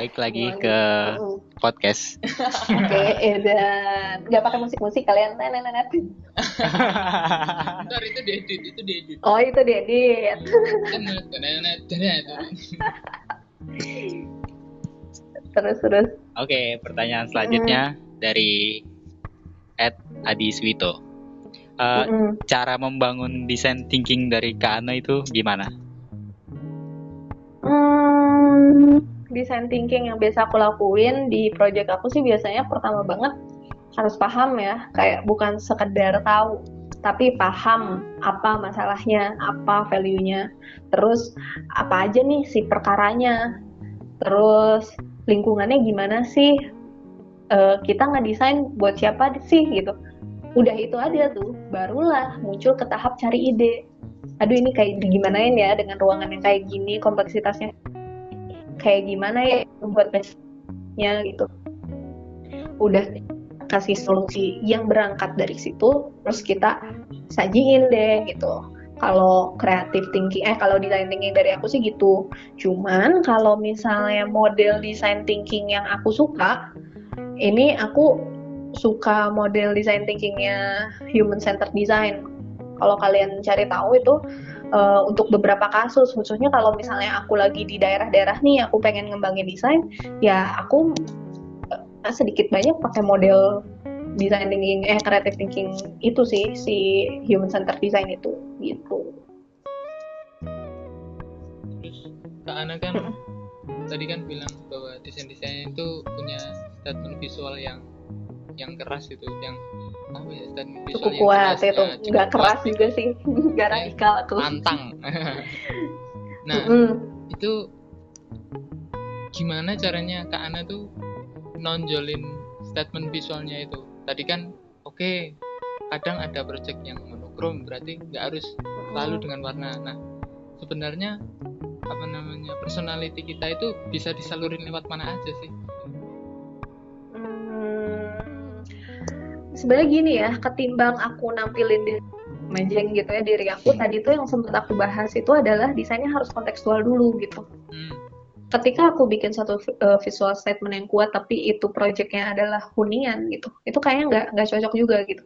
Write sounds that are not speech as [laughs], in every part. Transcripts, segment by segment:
baik lagi ke podcast. [laughs] Oke, okay, dan nggak pakai musik-musik kalian nenek nenek. Ntar itu diedit, itu diedit. Oh itu diedit. [laughs] terus terus. Oke, okay, pertanyaan selanjutnya hmm. dari Ed Adi Swito. Uh, mm Cara membangun desain thinking dari Kak Ana itu gimana? Desain thinking yang biasa aku lakuin di project aku sih biasanya pertama banget harus paham ya, kayak bukan sekedar tahu, tapi paham apa masalahnya, apa value-nya, terus apa aja nih si perkaranya, terus lingkungannya gimana sih, uh, kita ngedesain buat siapa sih gitu. Udah itu aja tuh barulah muncul ke tahap cari ide. Aduh ini kayak gimanain ya dengan ruangan yang kayak gini kompleksitasnya kayak gimana ya buat nya gitu. Udah kasih solusi yang berangkat dari situ terus kita sajiin deh gitu. Kalau kreatif thinking eh kalau design thinking dari aku sih gitu. Cuman kalau misalnya model design thinking yang aku suka ini aku suka model design thinkingnya human centered design. Kalau kalian cari tahu itu uh, untuk beberapa kasus, khususnya kalau misalnya aku lagi di daerah-daerah nih, aku pengen ngembangin desain, ya aku uh, sedikit banyak pakai model design thinking, eh creative thinking itu sih si human centered design itu, gitu. Terus Kak Ana kan tadi kan bilang bahwa desain-desain itu punya statement visual yang yang keras itu yang apa ya dan cukup kuat jelas, itu ya, nggak keras kuat, juga sih. [laughs] Nggak radikal aku tantang [laughs] nah mm. itu gimana caranya Kak Ana tuh nonjolin statement visualnya itu? Tadi kan oke okay, kadang ada project yang monokrom berarti nggak harus selalu dengan warna. Nah sebenarnya apa namanya personality kita itu bisa disalurin lewat mana aja sih sebenarnya gini ya ketimbang aku nampilin di mejeng gitu ya diri aku tadi tuh yang sempat aku bahas itu adalah desainnya harus kontekstual dulu gitu. Hmm. ketika aku bikin satu uh, visual statement yang kuat tapi itu projectnya adalah hunian gitu itu kayaknya nggak nggak cocok juga gitu.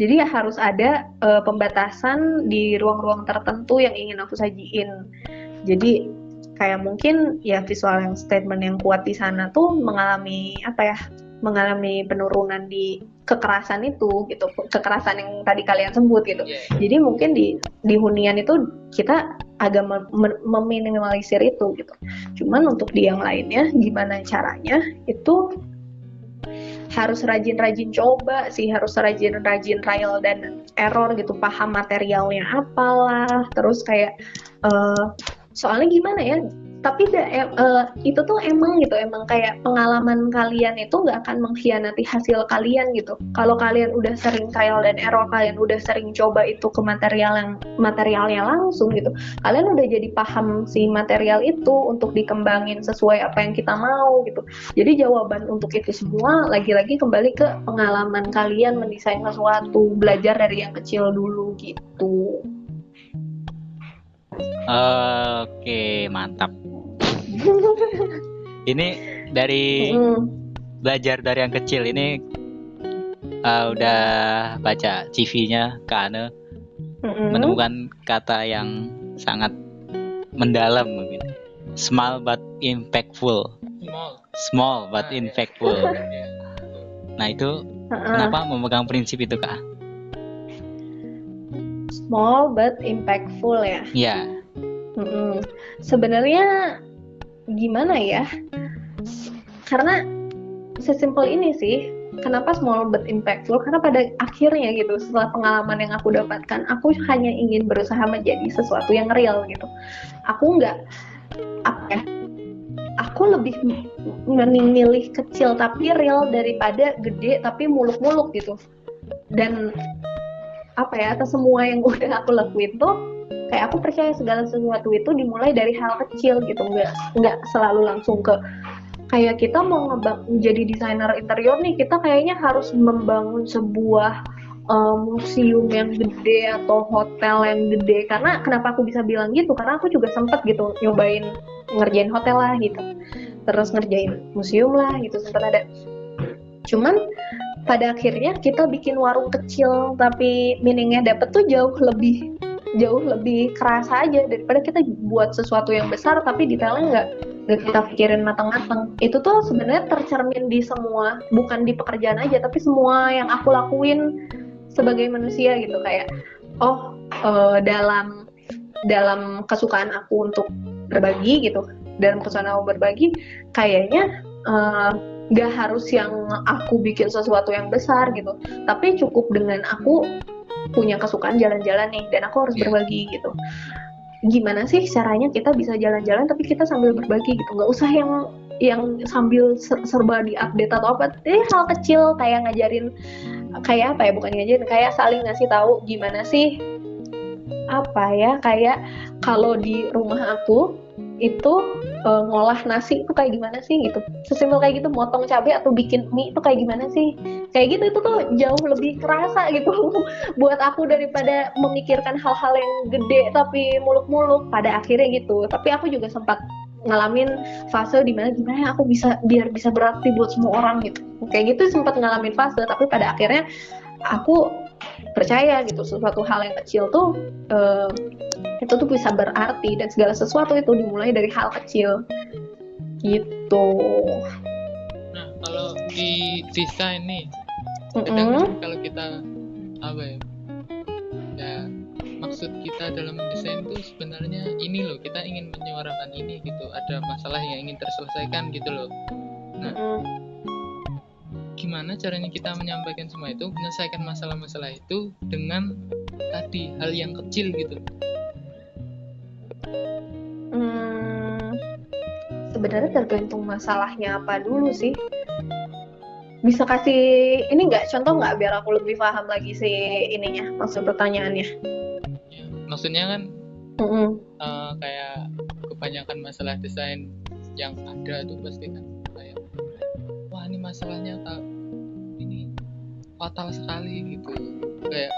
Jadi ya harus ada uh, pembatasan di ruang-ruang tertentu yang ingin aku sajiin. Jadi kayak mungkin ya visual yang statement yang kuat di sana tuh mengalami apa ya mengalami penurunan di kekerasan itu gitu. Kekerasan yang tadi kalian sebut gitu. Yeah. jadi mungkin di di hunian itu kita agak meminimalisir itu gitu. Cuman untuk di yang lainnya gimana caranya itu harus rajin-rajin coba sih. Harus rajin-rajin trial dan error gitu. Paham materialnya apalah. Terus kayak uh, soalnya gimana ya tapi da, uh, itu tuh emang gitu emang kayak pengalaman kalian itu nggak akan mengkhianati hasil kalian gitu. Kalau kalian udah sering trial dan error kalian udah sering coba itu ke material yang materialnya langsung gitu kalian udah jadi paham si material itu untuk dikembangin sesuai apa yang kita mau gitu. Jadi jawaban untuk itu semua lagi-lagi kembali ke pengalaman kalian mendesain sesuatu belajar dari yang kecil dulu gitu. Oke, mantap ini dari mm. belajar dari yang kecil ini uh, udah baca CV-nya Kak Ane mm-hmm. menemukan kata yang sangat mendalam mungkin small but impactful small small but nah, impactful [laughs] ya. nah itu uh-uh. kenapa memegang prinsip itu kak small but impactful ya ya mm-hmm. sebenarnya gimana ya? Karena sesimpel ini sih kenapa small but impactful? Karena pada akhirnya gitu setelah pengalaman yang aku dapatkan aku hanya ingin berusaha menjadi sesuatu yang real gitu. Aku nggak apa ya aku lebih mending milih kecil tapi real daripada gede tapi muluk-muluk gitu. Dan apa ya atas semua yang [laughs] udah aku lakuin tuh kayak aku percaya segala sesuatu itu dimulai dari hal kecil gitu. Nggak nggak selalu langsung ke kayak kita mau ngebang jadi desainer interior nih kita kayaknya harus membangun sebuah uh, museum yang gede atau hotel yang gede. Karena kenapa aku bisa bilang gitu? Karena aku juga sempet gitu nyobain ngerjain hotel lah gitu. Terus ngerjain museum lah gitu sempat ada. Cuman pada akhirnya kita bikin warung kecil tapi meaningnya dapet tuh jauh lebih jauh lebih kerasa aja daripada kita buat sesuatu yang besar tapi detailnya nggak nggak kita pikirin matang-matang. Itu tuh sebenarnya tercermin di semua bukan di pekerjaan aja tapi semua yang aku lakuin sebagai manusia gitu. Kayak oh uh, dalam dalam kesukaan aku untuk berbagi gitu dalam kesukaan aku berbagi kayaknya uh, nggak harus yang aku bikin sesuatu yang besar gitu. Tapi cukup dengan aku punya kesukaan jalan-jalan nih dan aku harus iya. berbagi gitu. Gimana sih caranya kita bisa jalan-jalan tapi kita sambil berbagi gitu? Nggak usah yang yang sambil serba di update atau apa. Eh hal kecil kayak ngajarin kayak apa ya? Bukan ngajarin kayak saling ngasih tahu gimana sih apa ya? Kayak kalau di rumah aku itu uh, ngolah nasi itu kayak gimana sih gitu. Sesimpel kayak gitu motong cabai atau bikin mie itu kayak gimana sih? Kayak gitu itu tuh jauh lebih kerasa [laughs] gitu buat aku daripada memikirkan hal-hal yang gede tapi muluk-muluk pada akhirnya gitu. Tapi aku juga sempat ngalamin fase di mana gimana ya aku bisa biar bisa berarti buat semua orang gitu. Kayak gitu sempat ngalamin fase tapi pada akhirnya aku percaya gitu sesuatu hal yang kecil tuh uh, itu tuh bisa berarti dan segala sesuatu itu dimulai dari hal kecil. Gitu. Nah kalau di desain nih kadang mm -hmm. kalau kita apa ya ya maksud kita dalam mendesain itu sebenarnya ini loh kita ingin menyuarakan ini gitu ada masalah yang ingin terselesaikan gitu loh. Nah mm -hmm gimana caranya kita menyampaikan semua itu menyelesaikan masalah-masalah itu dengan tadi hal yang kecil gitu sebenarnya tergantung masalahnya apa dulu sih bisa kasih ini nggak contoh nggak biar aku lebih paham lagi sih ininya maksud pertanyaannya ya, maksudnya kan mm -hmm. uh, kayak kebanyakan masalah desain yang ada tuh pasti kan kayak wah ini masalahnya fatal sekali gitu kayak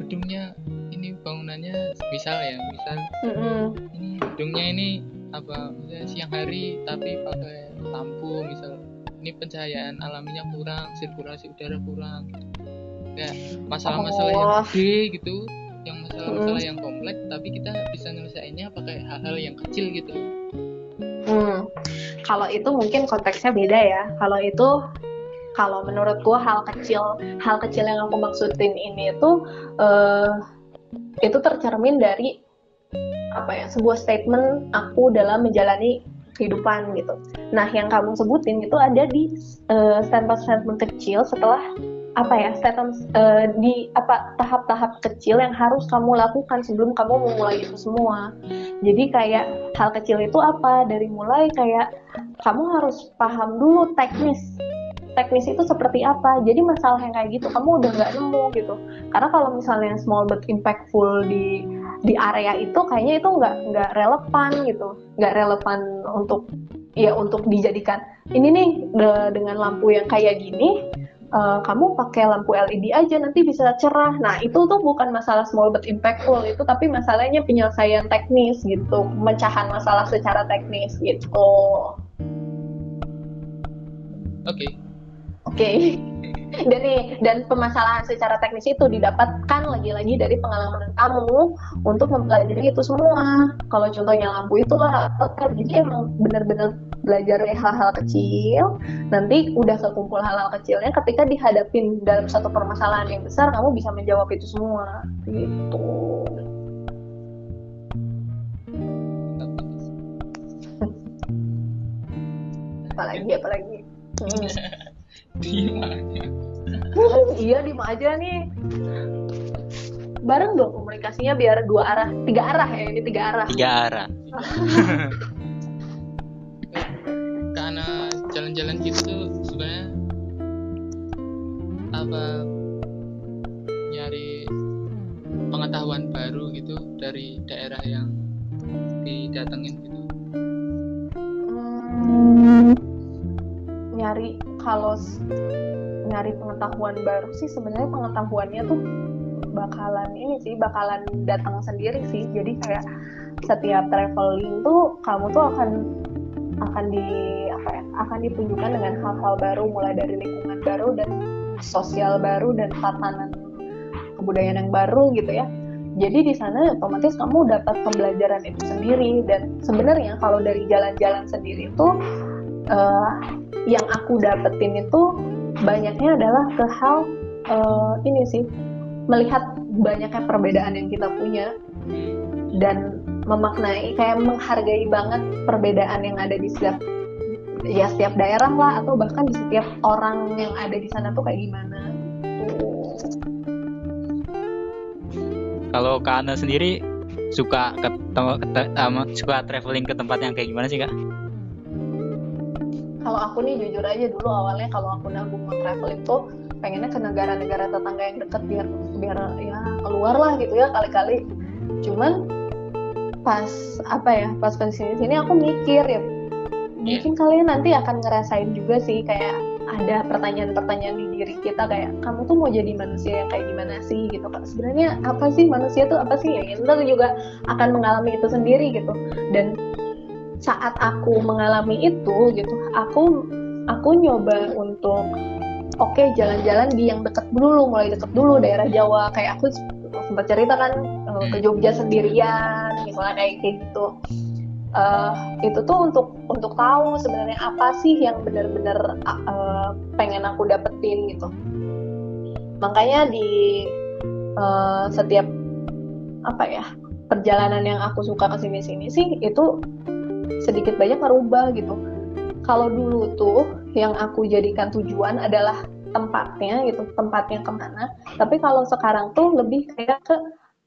gedungnya ini bangunannya misal ya misal mm -hmm. ini gedungnya ini apa misalnya siang hari tapi pakai lampu misal ini pencahayaan alaminya kurang sirkulasi udara kurang gitu. kayak masalah-masalah oh. yang gede gitu yang masalah-masalah mm. yang kompleks tapi kita bisa nyelesainnya pakai hal-hal yang kecil gitu hmm. kalau itu mungkin konteksnya beda ya kalau itu kalau menurut gue hal kecil hal kecil yang aku maksudin ini itu uh, itu tercermin dari apa ya sebuah statement aku dalam menjalani kehidupan gitu. Nah yang kamu sebutin itu ada di uh, statement-statement kecil setelah apa ya statement uh, di apa tahap-tahap kecil yang harus kamu lakukan sebelum kamu memulai itu semua. Jadi kayak hal kecil itu apa dari mulai kayak kamu harus paham dulu teknis teknis itu seperti apa jadi masalah yang kayak gitu kamu udah nggak nemu gitu karena kalau misalnya small but impactful di di area itu kayaknya itu nggak nggak relevan gitu nggak relevan untuk ya untuk dijadikan ini nih de, dengan lampu yang kayak gini uh, kamu pakai lampu LED aja nanti bisa cerah. Nah itu tuh bukan masalah small but impactful itu, tapi masalahnya penyelesaian teknis gitu, pemecahan masalah secara teknis gitu. Oke, okay. Oke. Okay. Dan nih dan permasalahan secara teknis itu didapatkan lagi-lagi dari pengalaman kamu untuk mempelajari itu semua. Kalau contohnya lampu itu lah, jadi emang benar-benar belajar dari hal-hal kecil. Nanti udah kekumpul hal-hal kecilnya, ketika dihadapin dalam satu permasalahan yang besar, kamu bisa menjawab itu semua. Gitu. apalagi apalagi hmm. Diem aja iya diem aja nih. Bareng dong komunikasinya biar dua arah tiga arah ya ini tiga arah. Tiga arah. [laughs] Karena jalan-jalan gitu sebenarnya apa nyari pengetahuan baru gitu dari daerah yang didatengin gitu. Hmm, nyari kalau nyari pengetahuan baru sih sebenarnya pengetahuannya tuh bakalan ini sih bakalan datang sendiri sih. Jadi kayak setiap traveling tuh kamu tuh akan akan di apa ya akan ditunjukkan dengan hal-hal baru mulai dari lingkungan baru dan sosial baru dan tatanan kebudayaan yang baru gitu ya. Jadi di sana otomatis kamu dapat pembelajaran itu sendiri. Dan sebenarnya kalau dari jalan-jalan sendiri itu uh, yang aku dapetin itu banyaknya adalah ke hal uh, ini sih melihat banyaknya perbedaan yang kita punya dan memaknai kayak menghargai banget perbedaan yang ada di setiap ya setiap daerah lah atau bahkan di setiap orang yang ada di sana tuh kayak gimana kalau Kak Ana sendiri suka ke, ke, um, suka traveling ke tempat yang kayak gimana sih Kak? Kalau aku nih jujur aja dulu awalnya kalau aku nabung mau traveling tuh pengennya ke negara-negara tetangga yang deket biar biar ya keluar lah gitu ya kali-kali. Cuman pas apa ya pas ke sini sini aku mikir ya mungkin yeah. kalian nanti akan ngerasain juga sih kayak ada pertanyaan-pertanyaan di diri kita kayak kamu tuh mau jadi manusia yang kayak gimana sih gitu kak sebenarnya apa sih manusia tuh apa sih ya kita juga akan mengalami itu sendiri gitu dan saat aku mengalami itu gitu aku aku nyoba untuk oke okay, jalan-jalan di yang deket dulu mulai deket dulu daerah Jawa. Kayak aku sempat cerita kan uh, ke Jogja sendirian misalnya kayak gitu. Uh, itu tuh untuk untuk tahu sebenarnya apa sih yang benar-benar uh, pengen aku dapetin gitu. Makanya di uh, setiap apa ya perjalanan yang aku suka ke sini-sini sih itu sedikit banyak merubah gitu kalau dulu tuh yang aku jadikan tujuan adalah tempatnya gitu tempatnya ke mana tapi kalau sekarang tuh lebih kayak ke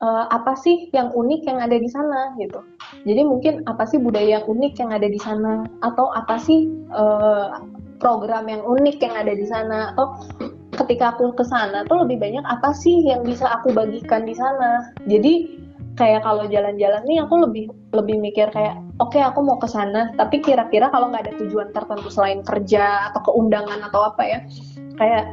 uh, apa sih yang unik yang ada di sana gitu. Jadi mungkin apa sih budaya yang unik yang ada di sana atau apa sih uh, program yang unik yang ada di sana atau ketika aku ke sana tuh lebih banyak apa sih yang bisa aku bagikan di sana. Jadi kayak kalau jalan-jalan nih aku lebih lebih mikir kayak oke okay, aku mau ke sana. Tapi kira-kira kalau nggak ada tujuan tertentu selain kerja atau keundangan atau apa ya kayak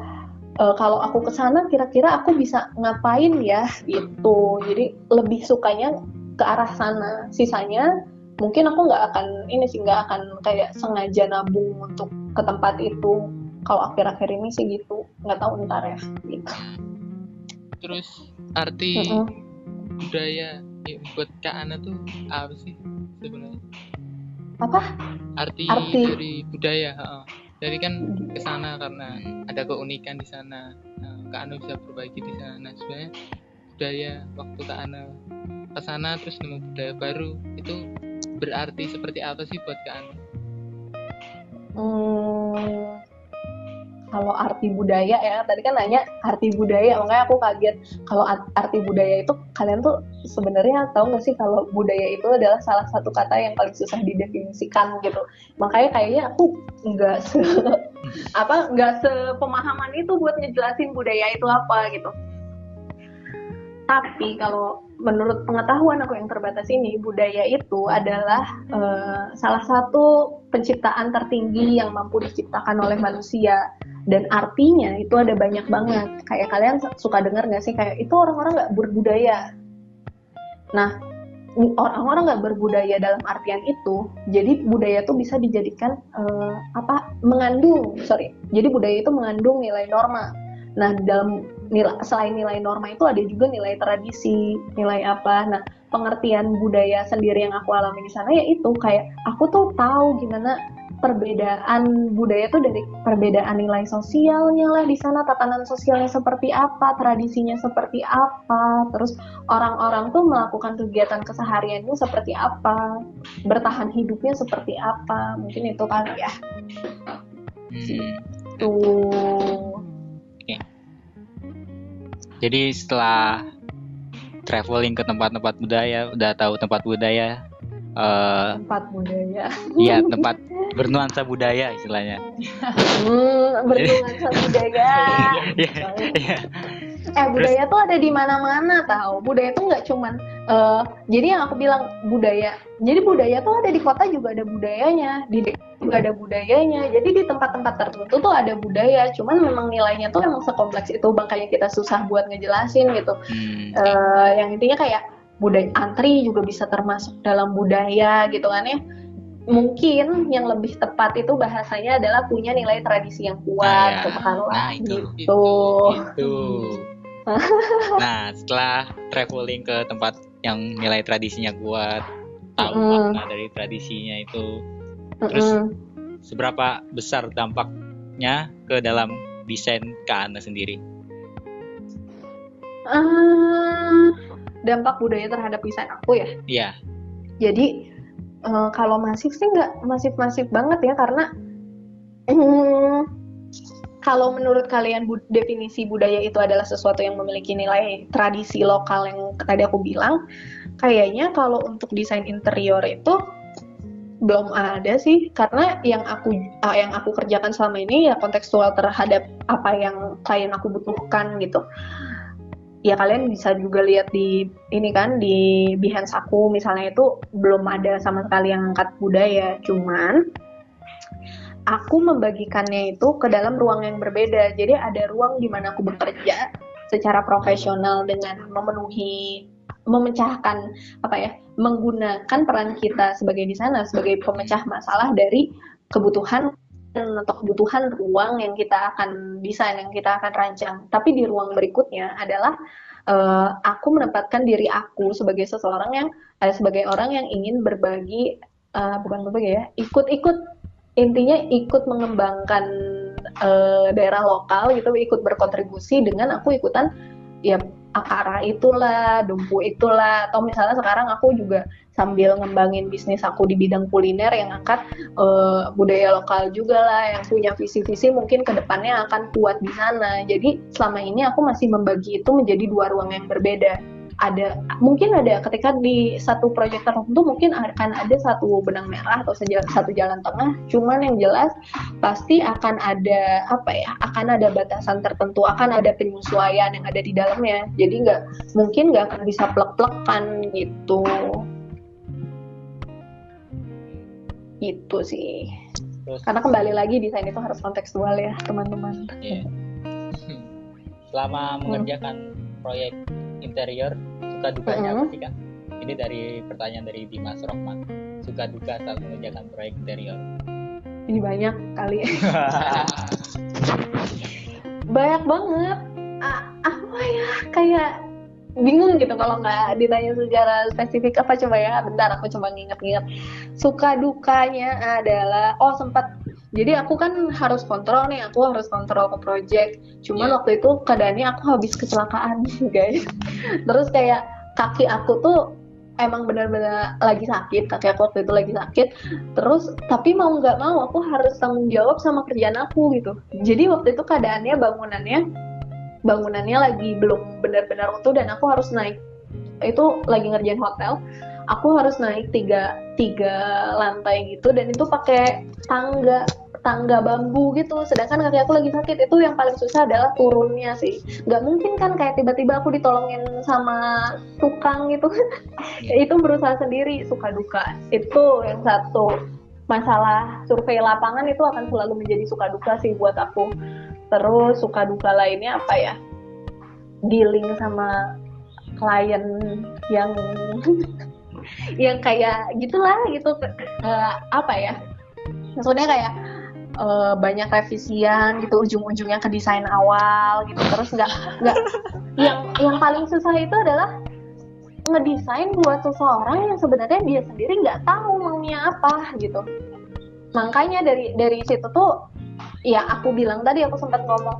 uh, kalau aku ke sana kira-kira aku bisa ngapain ya gitu. Jadi lebih sukanya ke arah sana. Sisanya mungkin aku nggak akan ini sih nggak akan kayak sengaja nabung untuk ke tempat itu. Kalau akhir-akhir ini sih gitu. Nggak tahu ntar ya gitu. Terus arti mm -hmm. Budaya ya, buat Kak Ana tuh apa sih sebenarnya. Apa? Arti, arti. dari budaya uh jadi kan ke sana karena ada keunikan di sana. Nah, Kak Anu bisa perbaiki di sana. Nah, sebenarnya budaya waktu Kak Anu ke sana terus nemu budaya baru itu berarti seperti apa sih buat Kak Anu? Hmm, kalau arti budaya ya tadi kan nanya arti budaya makanya aku kaget. Kalau arti budaya itu kalian tuh sebenarnya tahu nggak sih kalau budaya itu adalah salah satu kata yang paling susah didefinisikan gitu. Makanya kayaknya aku nggak se [laughs] apa nggak sepemahaman itu buat ngejelasin budaya itu apa gitu. Tapi kalau menurut pengetahuan aku yang terbatas ini budaya itu adalah uh, salah satu penciptaan tertinggi yang mampu diciptakan oleh manusia. Dan artinya itu ada banyak banget. Kayak kalian suka dengar nggak sih? Kayak itu orang-orang nggak berbudaya. Nah orang-orang nggak berbudaya dalam artian itu jadi budaya itu bisa dijadikan uh, apa? Mengandung sorry. Jadi budaya itu mengandung nilai norma. Nah dalam nilai selain nilai norma itu ada juga nilai tradisi nilai apa nah pengertian budaya sendiri yang aku alami di sana ya itu kayak aku tuh tahu gimana perbedaan budaya tuh dari perbedaan nilai sosialnya lah di sana tatanan sosialnya seperti apa tradisinya seperti apa terus orang-orang tuh melakukan kegiatan kesehariannya seperti apa bertahan hidupnya seperti apa mungkin itu kali ya hmm. tuh okay. Jadi setelah traveling ke tempat-tempat budaya udah tahu tempat budaya uh, tempat budaya. iya [laughs] tempat bernuansa budaya istilahnya. Hmm, bernuansa budaya. [laughs] Yeah, yeah. Eh budaya Terus, tuh ada di mana-mana tahu budaya tuh nggak cuman uh, jadi yang aku bilang budaya jadi budaya tuh ada di kota juga ada budayanya di juga ada budayanya jadi di tempat-tempat tertentu tuh ada budaya cuman memang nilainya tuh emang sekompleks itu makanya kita susah buat ngejelasin gitu hmm. uh, yang intinya kayak budaya antri juga bisa termasuk dalam budaya gitu kan ya mungkin yang lebih tepat itu bahasanya adalah punya nilai tradisi yang kuat nah, ya. nah itu gitu. itu, itu. [laughs] nah setelah traveling ke tempat yang nilai tradisinya kuat tahu mm. makna dari tradisinya itu terus mm seberapa besar dampaknya ke dalam desain Kana sendiri? Uh, dampak budaya terhadap desain aku ya? Iya. Jadi uh, kalau masif sih nggak masif-masif banget ya karena um, kalau menurut kalian bu definisi budaya itu adalah sesuatu yang memiliki nilai tradisi lokal yang tadi aku bilang, kayaknya kalau untuk desain interior itu belum ada sih. Karena yang aku uh, yang aku kerjakan selama ini ya kontekstual terhadap apa yang klien aku butuhkan gitu. Ya kalian bisa juga lihat di ini kan di Behance aku misalnya itu belum ada sama sekali yang angkat budaya. Cuman aku membagikannya itu ke dalam ruang yang berbeda jadi ada ruang di mana aku bekerja secara profesional dengan memenuhi memecahkan apa ya menggunakan peran kita sebagai di sana sebagai pemecah masalah dari kebutuhan atau kebutuhan ruang yang kita akan desain, yang kita akan rancang. Tapi di ruang berikutnya adalah uh, aku menempatkan diri aku sebagai seseorang yang uh, sebagai orang yang ingin berbagi, uh, bukan berbagi ya, ikut-ikut intinya ikut mengembangkan uh, daerah lokal gitu, ikut berkontribusi dengan aku ikutan ya akara itulah, dumpu itulah, atau misalnya sekarang aku juga sambil ngembangin bisnis aku di bidang kuliner yang angkat uh, budaya lokal juga lah, yang punya visi-visi mungkin ke depannya akan kuat di sana. Jadi selama ini aku masih membagi itu menjadi dua ruang yang berbeda ada mungkin ada ketika di satu proyek tertentu mungkin akan ada satu benang merah atau satu jalan tengah. Cuman yang jelas pasti akan ada apa ya akan ada batasan tertentu akan ada penyesuaian yang ada di dalamnya. Jadi nggak mungkin nggak akan bisa plek-plekan gitu. Itu sih. Terus, karena kembali lagi desain itu harus kontekstual ya teman-teman. Yeah. selama mengerjakan proyek interior suka dukanya mm -hmm. apa sih kak? Ini dari pertanyaan dari Dimas Rohman. Suka duka saat mengerjakan proyek interior. Ini banyak kali. [laughs] banyak banget. Ah, apa ya? Kayak bingung gitu kalau nggak ditanya secara spesifik apa coba ya bentar aku coba nginget-nginget suka dukanya adalah oh sempat jadi aku kan harus kontrol nih aku harus kontrol ke project. Cuman yeah. waktu itu keadaannya aku habis kecelakaan [laughs] guys. Terus kayak kaki aku tuh emang benar-benar lagi sakit kaki aku waktu itu lagi sakit. Terus tapi mau nggak mau aku harus tanggung jawab sama kerjaan aku gitu. Jadi waktu itu keadaannya bangunannya bangunannya lagi belum benar-benar utuh dan aku harus naik. Itu lagi ngerjain hotel. Aku harus naik tiga tiga lantai gitu dan itu pakai tangga tangga bambu gitu. Sedangkan kaki aku lagi sakit. Itu yang paling susah adalah turunnya sih. Nggak mungkin kan kayak tiba-tiba aku ditolongin sama tukang gitu. Ya, [laughs] itu berusaha sendiri suka duka. Itu yang satu. Masalah survei lapangan itu akan selalu menjadi suka duka sih buat aku. Terus suka duka lainnya apa ya? Dealing sama klien yang [laughs] yang kayak gitulah gitu. Uh, apa ya? Maksudnya kayak uh, banyak revisian gitu ujung-ujungnya ke desain awal gitu. Terus nggak nggak yang yang paling susah itu adalah ngedesain buat seseorang yang sebenarnya dia sendiri nggak tahu maunya apa gitu. Makanya dari dari situ tuh ya aku bilang tadi aku sempat ngomong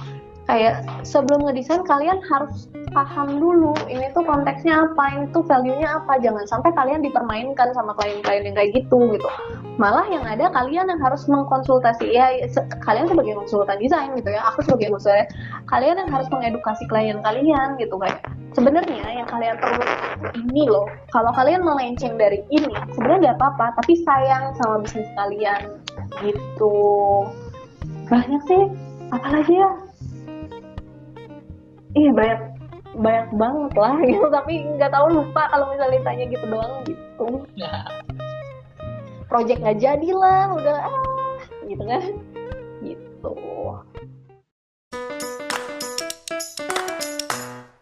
kayak sebelum ngedesain kalian harus paham dulu ini tuh konteksnya apa ini tuh value-nya apa. Jangan sampai kalian dipermainkan sama klien-klien yang kayak gitu gitu. Malah yang ada kalian yang harus mengkonsultasi ya kalian sebagai konsultan desain gitu ya aku sebagai konsultan kalian yang harus mengedukasi klien kalian gitu kayak sebenarnya yang kalian perlu ini loh. Kalau kalian melenceng dari ini sebenarnya nggak apa-apa tapi sayang sama bisnis kalian gitu. Banyak sih apalagi ya iya banyak banyak banget lah [laughs] gitu. Tapi nggak tahu lupa kalau misalnya ditanya gitu doang gitu. [laughs] Project nggak jadi lah udah ah gitu kan. Gitu